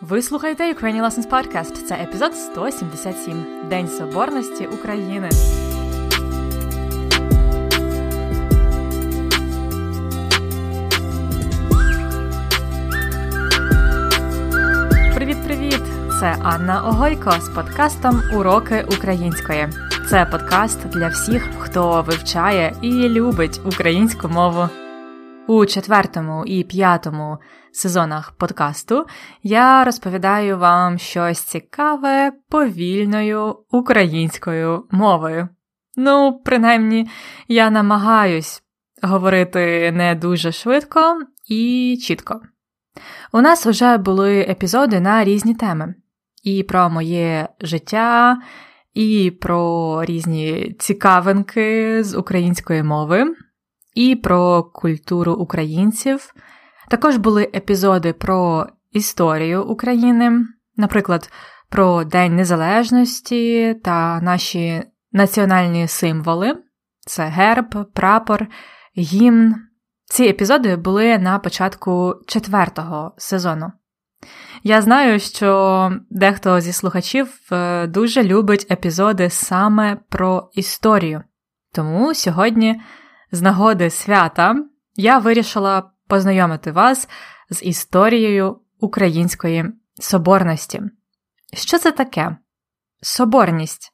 Ви слухаєте Ukrainian Lessons Podcast. Це епізод 177 День Соборності України. Привіт-привіт! Це Анна Огойко з подкастом Уроки української. Це подкаст для всіх, хто вивчає і любить українську мову. У четвертому і п'ятому сезонах подкасту я розповідаю вам щось цікаве повільною українською мовою. Ну, принаймні, я намагаюсь говорити не дуже швидко і чітко. У нас вже були епізоди на різні теми: і про моє життя, і про різні цікавинки з української мови, і про культуру українців. Також були епізоди про історію України, наприклад, про День Незалежності та наші національні символи це герб, прапор, гімн. Ці епізоди були на початку четвертого сезону. Я знаю, що дехто зі слухачів е, дуже любить епізоди саме про історію. Тому сьогодні, з нагоди свята, я вирішила познайомити вас з історією української соборності. Що це таке? Соборність.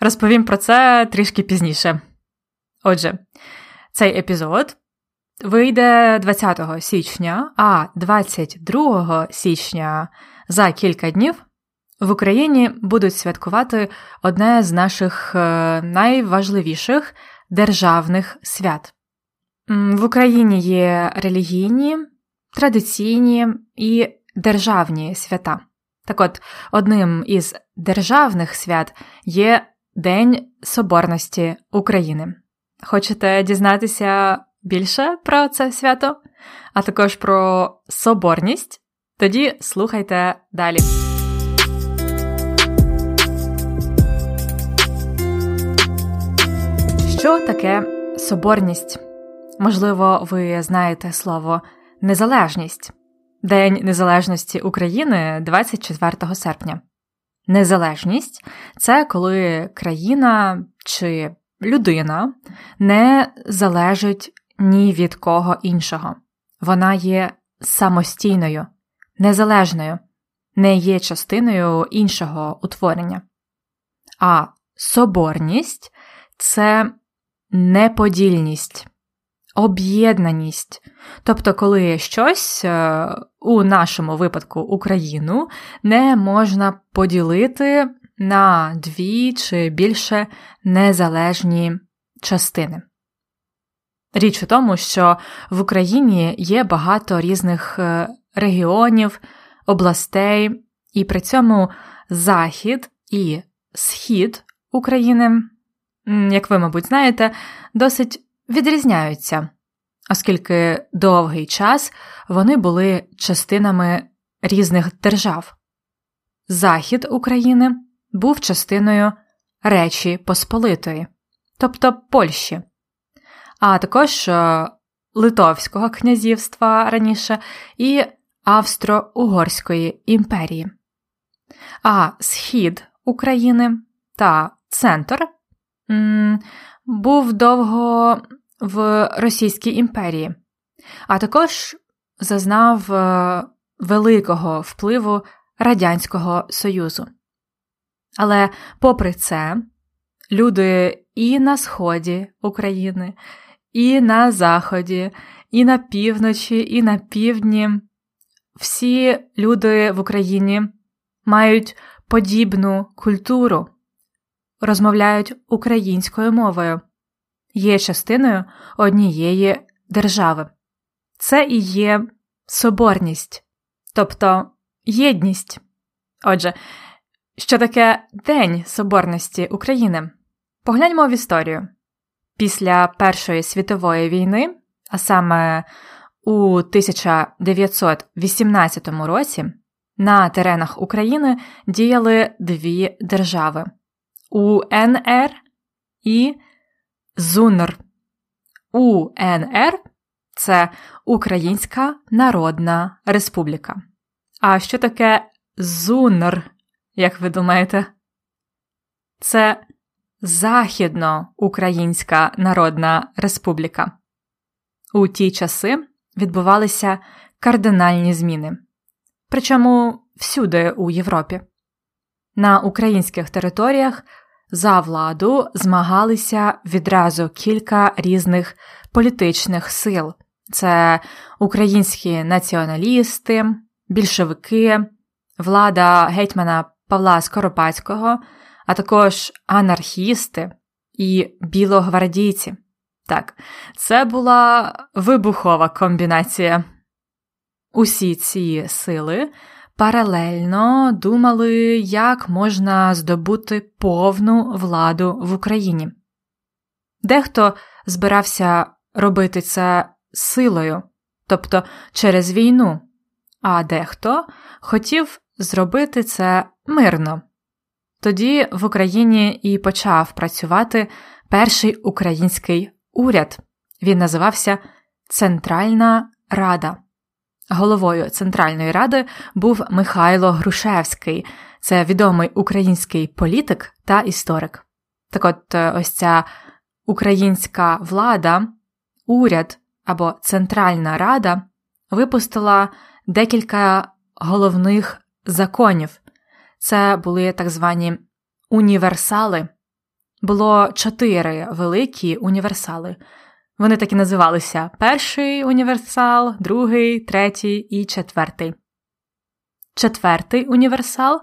Розповім про це трішки пізніше. Отже, цей епізод вийде 20 січня, а 22 січня за кілька днів в Україні будуть святкувати одне з наших е, найважливіших державних свят. В Україні є релігійні, традиційні і державні свята. Так от, одним із державних свят є День Соборності України. Хочете дізнатися більше про це свято, а також про соборність? Тоді слухайте далі. Що таке соборність? Можливо, ви знаєте слово незалежність, День Незалежності України 24 серпня. Незалежність це коли країна чи людина не залежить ні від кого іншого. Вона є самостійною, незалежною, не є частиною іншого утворення. А соборність це неподільність об'єднаність. Тобто, коли щось е, у нашому випадку Україну не можна поділити на дві чи більше незалежні частини. Річ у тому, що в Україні є багато різних е, регіонів, областей, і при цьому Захід і Схід України, як ви, мабуть, знаєте, досить відрізняються, оскільки довгий час вони були частинами різних держав. Захід України був частиною Речі Посполитої, тобто Польщі, а також е, Литовського князівства раніше і Австро-Угорської імперії. А схід України та центр був довго в Російській імперії, а також зазнав е, великого впливу Радянського Союзу. Але, попри це, люди і на сході України, і на заході, і на півночі, і на півдні, всі люди в Україні мають подібну культуру, розмовляють українською мовою є частиною однієї держави. Це і є соборність, тобто єдність. Отже, що таке День Соборності України? Погляньмо в історію. Після Першої світової війни, а саме у 1918 році, на теренах України діяли дві держави УНР і ЗУНР. УНР це Українська Народна Республіка. А що таке ЗУНР, як ви думаєте? Це Західноукраїнська Народна Республіка. У ті часи відбувалися кардинальні зміни, причому всюди у Європі. На українських територіях за владу змагалися відразу кілька різних політичних сил: це українські націоналісти, більшовики, влада гетьмана Павла Скоропадського, а також анархісти і білогвардійці. Так, це була вибухова комбінація. Усі ці сили паралельно думали, як можна здобути повну владу в Україні. Дехто збирався робити це силою, тобто через війну, а дехто хотів зробити це мирно. Тоді в Україні і почав працювати перший український уряд. Він називався Центральна Рада. Головою Центральної Ради був Михайло Грушевський, це відомий український політик та історик. Так от, е, ось ця українська влада, уряд або Центральна Рада випустила декілька головних законів. Це були так звані універсали. Було чотири великі універсали. Вони так і називалися перший універсал, другий, третій і четвертий. Четвертий універсал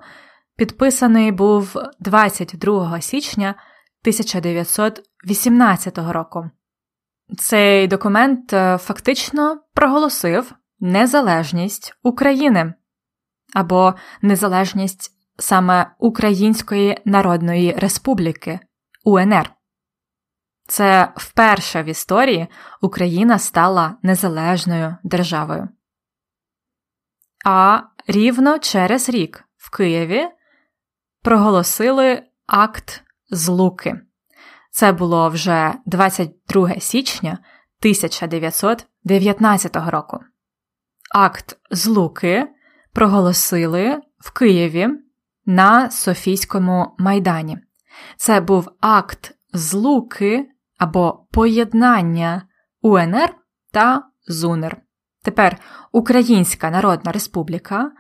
підписаний був 22 січня 1918 року. Цей документ е, фактично проголосив незалежність України або незалежність саме Української Народної Республіки УНР. Це вперше в історії Україна стала незалежною державою. А рівно через рік в Києві проголосили акт Злуки. Це було вже 22 січня 1919 року. Акт Злуки проголосили в Києві на Софійському майдані. Це був акт злуки або поєднання УНР та ЗУНР. Тепер Українська Народна Республіка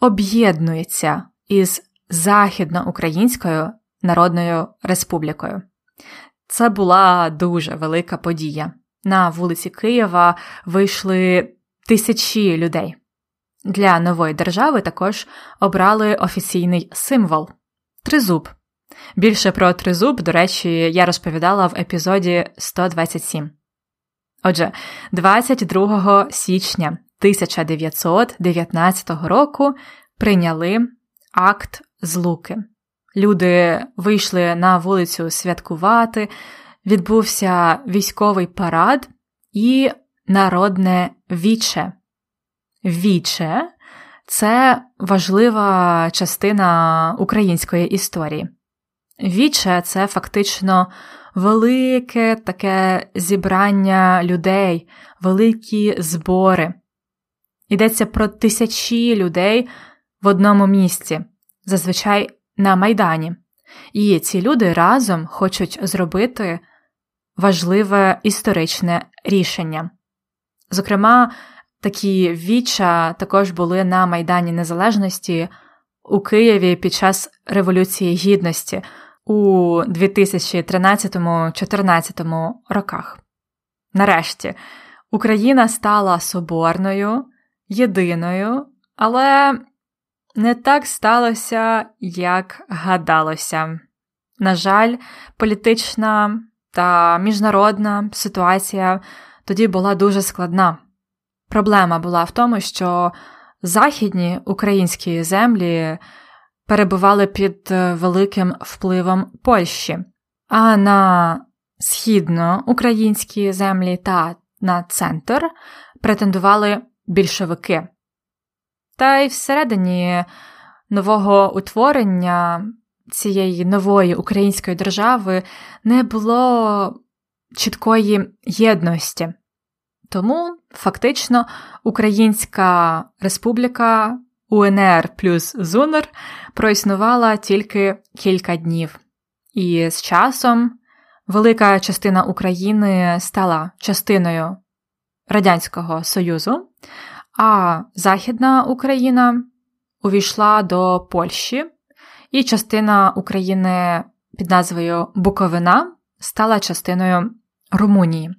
об'єднується із Західноукраїнською Народною Республікою. Це була дуже велика подія. На вулиці Києва вийшли тисячі людей. Для нової держави також обрали офіційний символ тризуб. Більше про тризуб, до речі, я розповідала в епізоді 127. Отже, 22 січня 1919 року прийняли акт злуки. Люди вийшли на вулицю святкувати, відбувся військовий парад і народне віче. Віче це важлива частина української історії. Віче це фактично велике таке зібрання людей, великі збори. Йдеться про тисячі людей в одному місці, зазвичай на Майдані. І ці люди разом хочуть зробити важливе історичне рішення. Зокрема, такі віча також були на Майдані Незалежності у Києві під час Революції Гідності у 2013-2014 роках. Нарешті Україна стала соборною, єдиною, але не так сталося, як гадалося. На жаль, політична та міжнародна ситуація тоді була дуже складна. Проблема була в тому, що західні українські землі перебували під е, великим впливом Польщі, а на східноукраїнські землі та на центр претендували більшовики. Та й всередині нового утворення цієї нової української держави не було чіткої єдності. Тому фактично Українська Республіка УНР плюс ЗУНР проіснувала тільки кілька днів, і з часом велика частина України стала частиною Радянського Союзу, а Західна Україна увійшла до Польщі, і частина України під назвою Буковина стала частиною Румунії.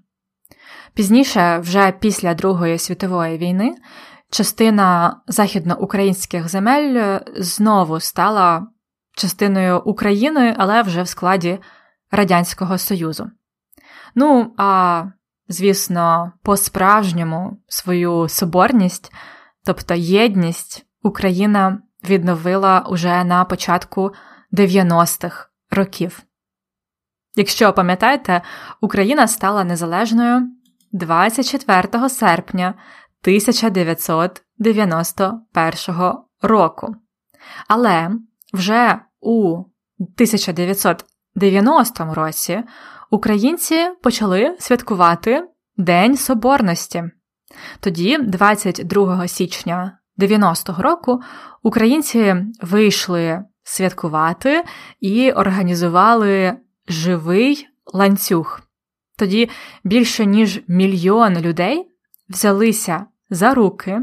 Пізніше, вже після Другої світової війни, частина західноукраїнських земель знову стала частиною України, але вже в складі Радянського Союзу. Ну, а звісно, по-справжньому свою соборність, тобто єдність, Україна відновила уже на початку 90-х років. Якщо пам'ятаєте, Україна стала незалежною 24 серпня 1991 року. Але вже у 1990 році українці почали святкувати День Соборності. Тоді, 22 січня 90-го року, українці вийшли святкувати і організували живий ланцюг. Тоді більше ніж мільйон людей взялися за руки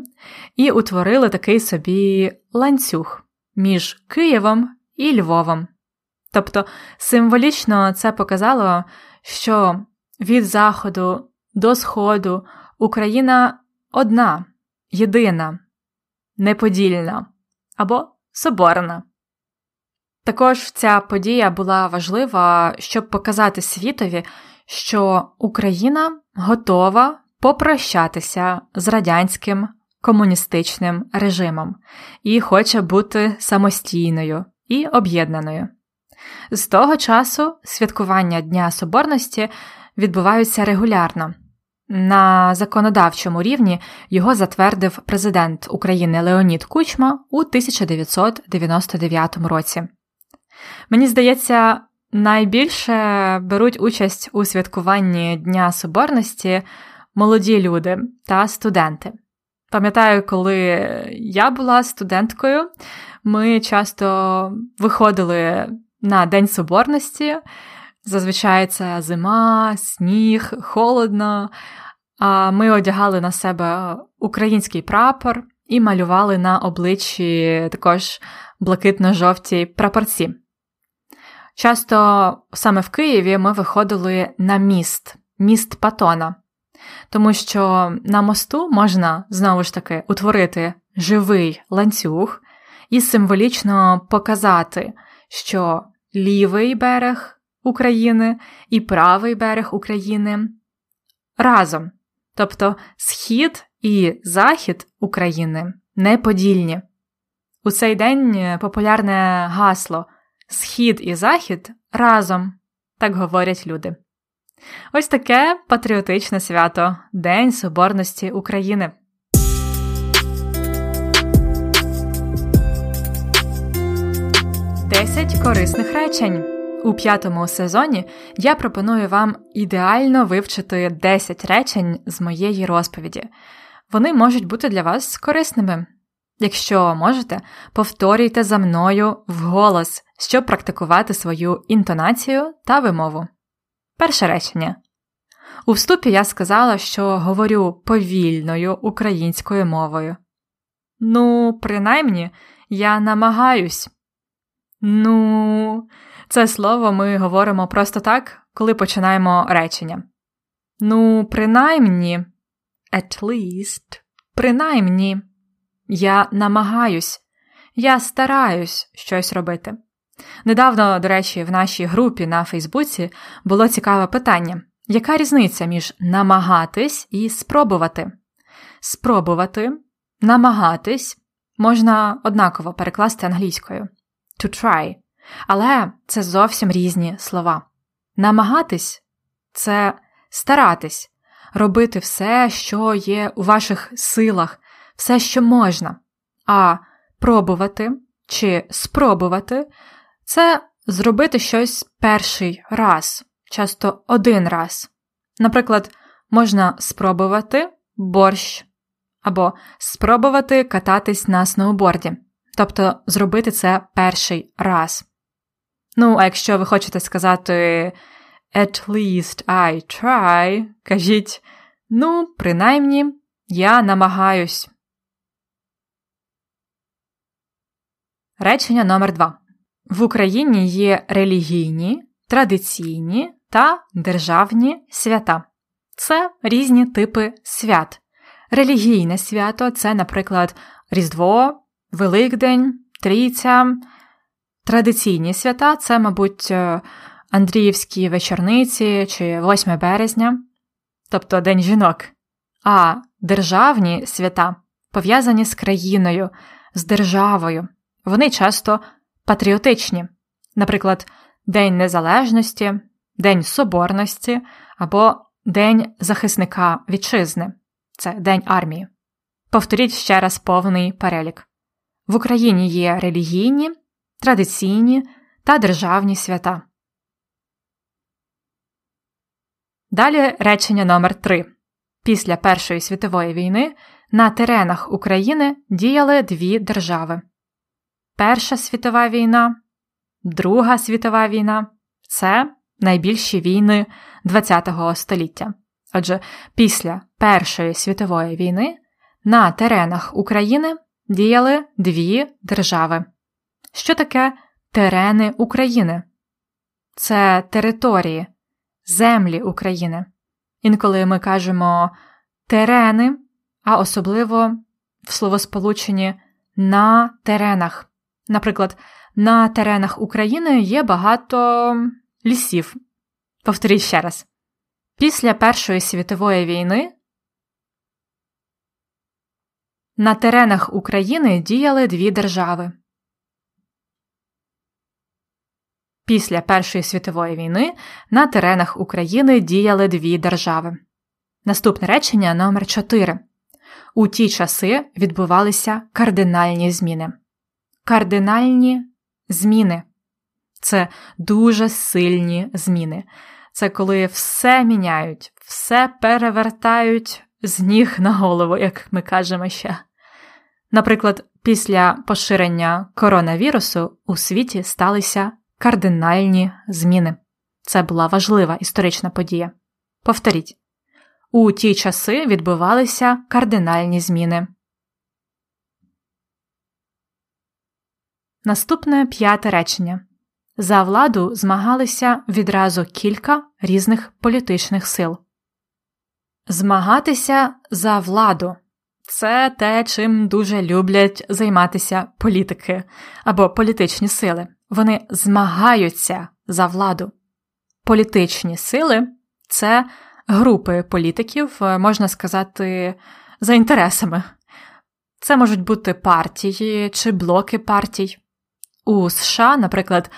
і утворили такий собі ланцюг між Києвом і Львовом. Тобто символічно це показало, що від заходу до сходу Україна одна, єдина, неподільна або соборна. Також ця подія була важлива, щоб показати світові, що Україна готова попрощатися з радянським комуністичним режимом і хоче бути самостійною і об'єднаною. З того часу святкування Дня Соборності відбуваються регулярно. На законодавчому рівні його затвердив президент України Леонід Кучма у 1999 році. Мені здається, найбільше беруть участь у святкуванні Дня Соборності молоді люди та студенти. Пам'ятаю, коли я була студенткою, ми часто виходили на День Соборності. Зазвичай це зима, сніг, холодно. А ми одягали на себе український прапор і малювали на обличчі також блакитно-жовті прапорці. Часто саме в Києві ми виходили на міст, міст Патона, тому що на мосту можна знову ж таки утворити живий ланцюг і символічно показати, що лівий берег України і правий берег України разом, тобто схід і захід України неподільні. У цей день популярне гасло Схід і захід разом, так говорять люди. Ось таке патріотичне свято День Соборності України. Десять корисних речень. У п'ятому сезоні я пропоную вам ідеально вивчити 10 речень з моєї розповіді. Вони можуть бути для вас корисними. Якщо можете, повторюйте за мною вголос, щоб практикувати свою інтонацію та вимову. Перше речення. У вступі я сказала, що говорю повільною українською мовою. Ну, принаймні, я намагаюсь. Ну, це слово ми говоримо просто так, коли починаємо речення. Ну, принаймні, at least, принаймні. Я намагаюсь, я стараюсь щось робити. Недавно, до речі, в нашій групі на Фейсбуці було цікаве питання: яка різниця між намагатись і спробувати? Спробувати, намагатись можна однаково перекласти англійською to try, але це зовсім різні слова. Намагатись це старатись, робити все, що є у ваших силах, все, що можна. А пробувати чи спробувати це зробити щось перший раз, часто один раз. Наприклад, можна спробувати борщ, або спробувати кататись на сноуборді, тобто зробити це перший раз. Ну, а якщо ви хочете сказати At least I try, кажіть, ну, принаймні, я намагаюсь. Речення номер 2 В Україні є релігійні, традиційні та державні свята. Це різні типи свят. Релігійне свято це, наприклад, Різдво, Великдень, Трійця. Традиційні свята це, мабуть, е, Андріївські вечорниці чи 8 березня, тобто День жінок. А державні свята пов'язані з країною, з державою. Вони часто патріотичні, наприклад, День Незалежності, День Соборності або День захисника вітчизни це День армії. Повторіть ще раз повний перелік. В Україні є релігійні, традиційні та державні свята. Далі речення номер 3 Після Першої світової війни на теренах України діяли дві держави. Перша світова війна, Друга світова війна це найбільші війни ХХ століття. Отже, після Першої світової війни на теренах України діяли дві держави. Що таке терени України? Це території, землі України. Інколи ми кажемо терени, а особливо в словосполученні на теренах. Наприклад, на теренах України є багато лісів. Повторіть ще раз. Після Першої світової війни на теренах України діяли дві держави. Після Першої світової війни на теренах України діяли дві держави. Наступне речення номер 4 У ті часи відбувалися кардинальні зміни. Кардинальні зміни це дуже сильні зміни. Це коли все міняють, все перевертають з ніг на голову, як ми кажемо ще. Наприклад, після поширення коронавірусу у світі сталися кардинальні зміни. Це була важлива історична подія. Повторіть у ті часи відбувалися кардинальні зміни. Наступне п'яте речення за владу змагалися відразу кілька різних політичних сил. Змагатися за владу це те, чим дуже люблять займатися політики або політичні сили. Вони змагаються за владу. Політичні сили це групи політиків, е, можна сказати, за інтересами. Це можуть бути партії чи блоки партій. У США, наприклад,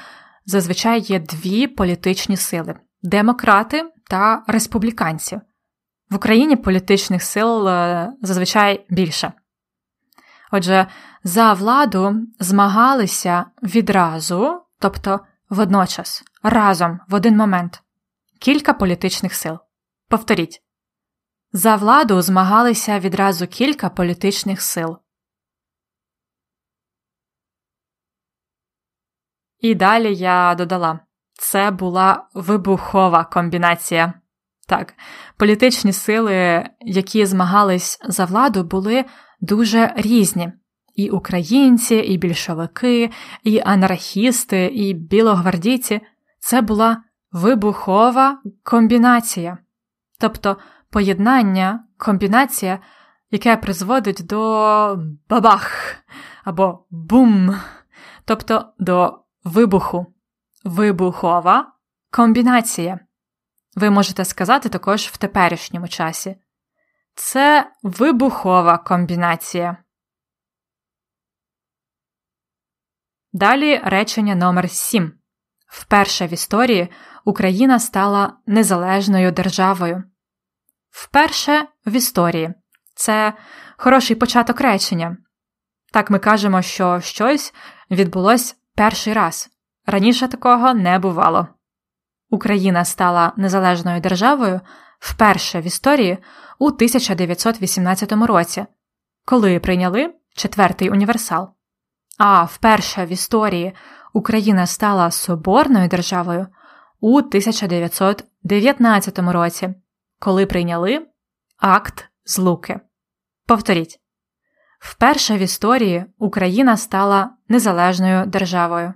зазвичай є дві політичні сили демократи та республіканці. В Україні політичних сил е, зазвичай більше. Отже, за владу змагалися відразу, тобто водночас, разом в один момент, кілька політичних сил. Повторіть. За владу змагалися відразу кілька політичних сил. І далі я додала це була вибухова комбінація. Так, політичні сили, які змагались за владу, були дуже різні. І українці, і більшовики, і анархісти, і білогвардійці це була вибухова комбінація, тобто поєднання, комбінація, яке призводить до бабах або бум, тобто до вибуху, вибухова комбінація. Ви можете сказати також в теперішньому часі. Це вибухова комбінація. Далі речення номер 7 Вперше в історії Україна стала незалежною державою. Вперше в історії це хороший початок речення. Так ми кажемо, що щось відбулось перший раз. Раніше такого не бувало. Україна стала незалежною державою вперше в історії у 1918 році коли прийняли четвертий універсал. А вперше в історії Україна стала соборною державою у 1919 році, коли прийняли Акт Злуки. Повторіть. Вперше в історії Україна стала незалежною державою.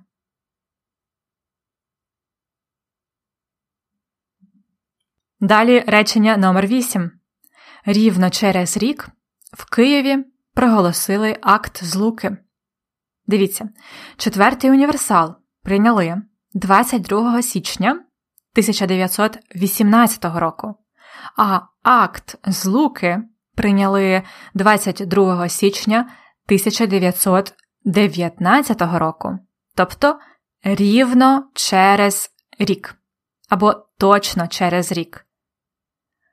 Далі речення номер 8 Рівно через рік в Києві проголосили акт злуки. Дивіться, четвертий універсал прийняли 22 січня 1918 року, а акт злуки прийняли 22 січня 1919 року, тобто рівно через рік або точно через рік.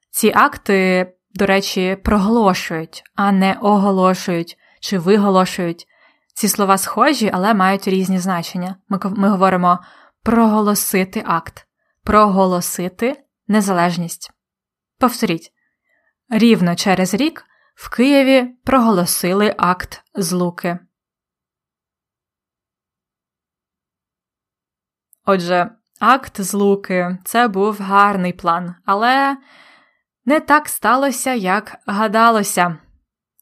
Ці акти, до речі, проголошують, а не оголошують чи виголошують. Ці слова схожі, але мають різні значення. Ми, ми говоримо проголосити акт, проголосити незалежність. Повторіть, рівно через рік в Києві проголосили акт злуки. Отже, акт злуки це був гарний план, але не так сталося, як гадалося.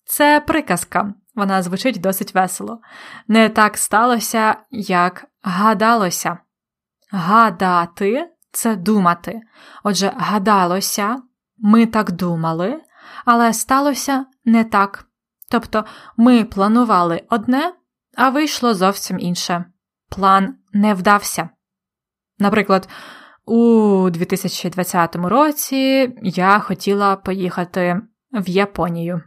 Це приказка, вона звучить досить весело. Не так сталося, як гадалося. Гадати це думати. Отже, гадалося, ми так думали, але сталося не так. Тобто ми планували одне, а вийшло зовсім інше. План не вдався. Наприклад, у 2020 році я хотіла поїхати в Японію.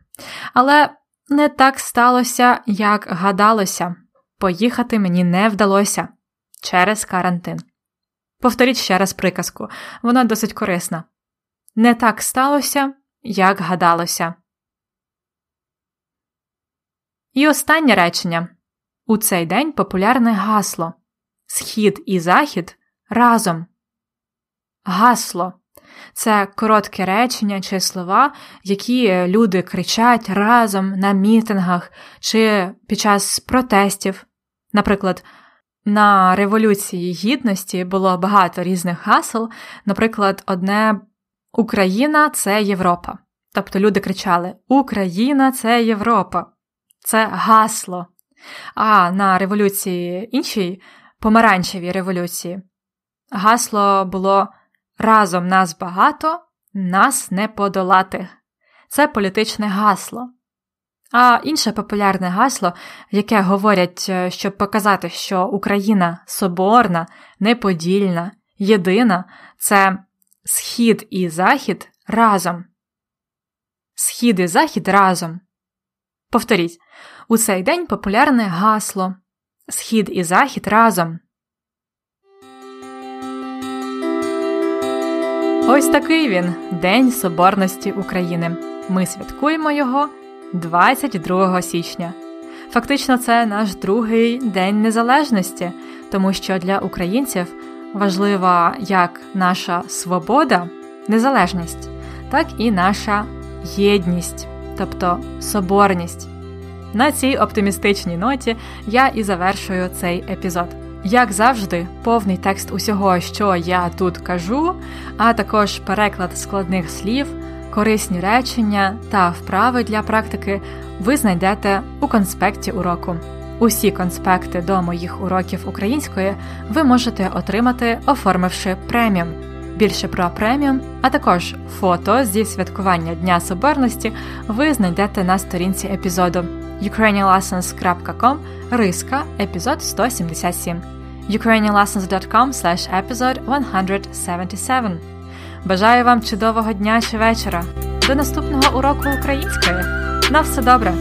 Але не так сталося, як гадалося. Поїхати мені не вдалося через карантин. Повторіть ще раз приказку, вона досить корисна. Не так сталося, як гадалося. І останнє речення. У цей день популярне гасло Схід і захід разом. Гасло це коротке речення чи слова, які люди кричать разом на мітингах чи під час протестів. Наприклад, на Революції Гідності було багато різних гасел, наприклад, одне Україна це Європа. Тобто люди кричали Україна це Європа. Це гасло. А на революції іншій, помаранчевій революції, гасло було Разом нас багато, нас не подолати. Це політичне гасло. А інше популярне гасло, яке говорять, е, щоб показати, що Україна соборна, неподільна, єдина, це Схід і Захід разом. Схід і Захід разом. Повторіть, у цей день популярне гасло Схід і Захід разом. Ось такий він День Соборності України. Ми святкуємо його 22 січня. Фактично, це наш другий день незалежності, тому що для українців важлива як наша свобода, незалежність, так і наша єдність, тобто соборність. На цій оптимістичній ноті я і завершую цей епізод. Як завжди, повний текст усього, що я тут кажу, а також переклад складних слів, корисні речення та вправи для практики ви знайдете у конспекті уроку. Усі конспекти до моїх уроків української ви можете отримати, оформивши преміум. Більше про преміум, а також фото зі святкування Дня Соборності ви знайдете на сторінці епізоду ukrainianlessons.com риска епізод 177 ukrainianlessons.com episode 177 Бажаю вам чудового дня чи вечора. До наступного уроку української. На все добре!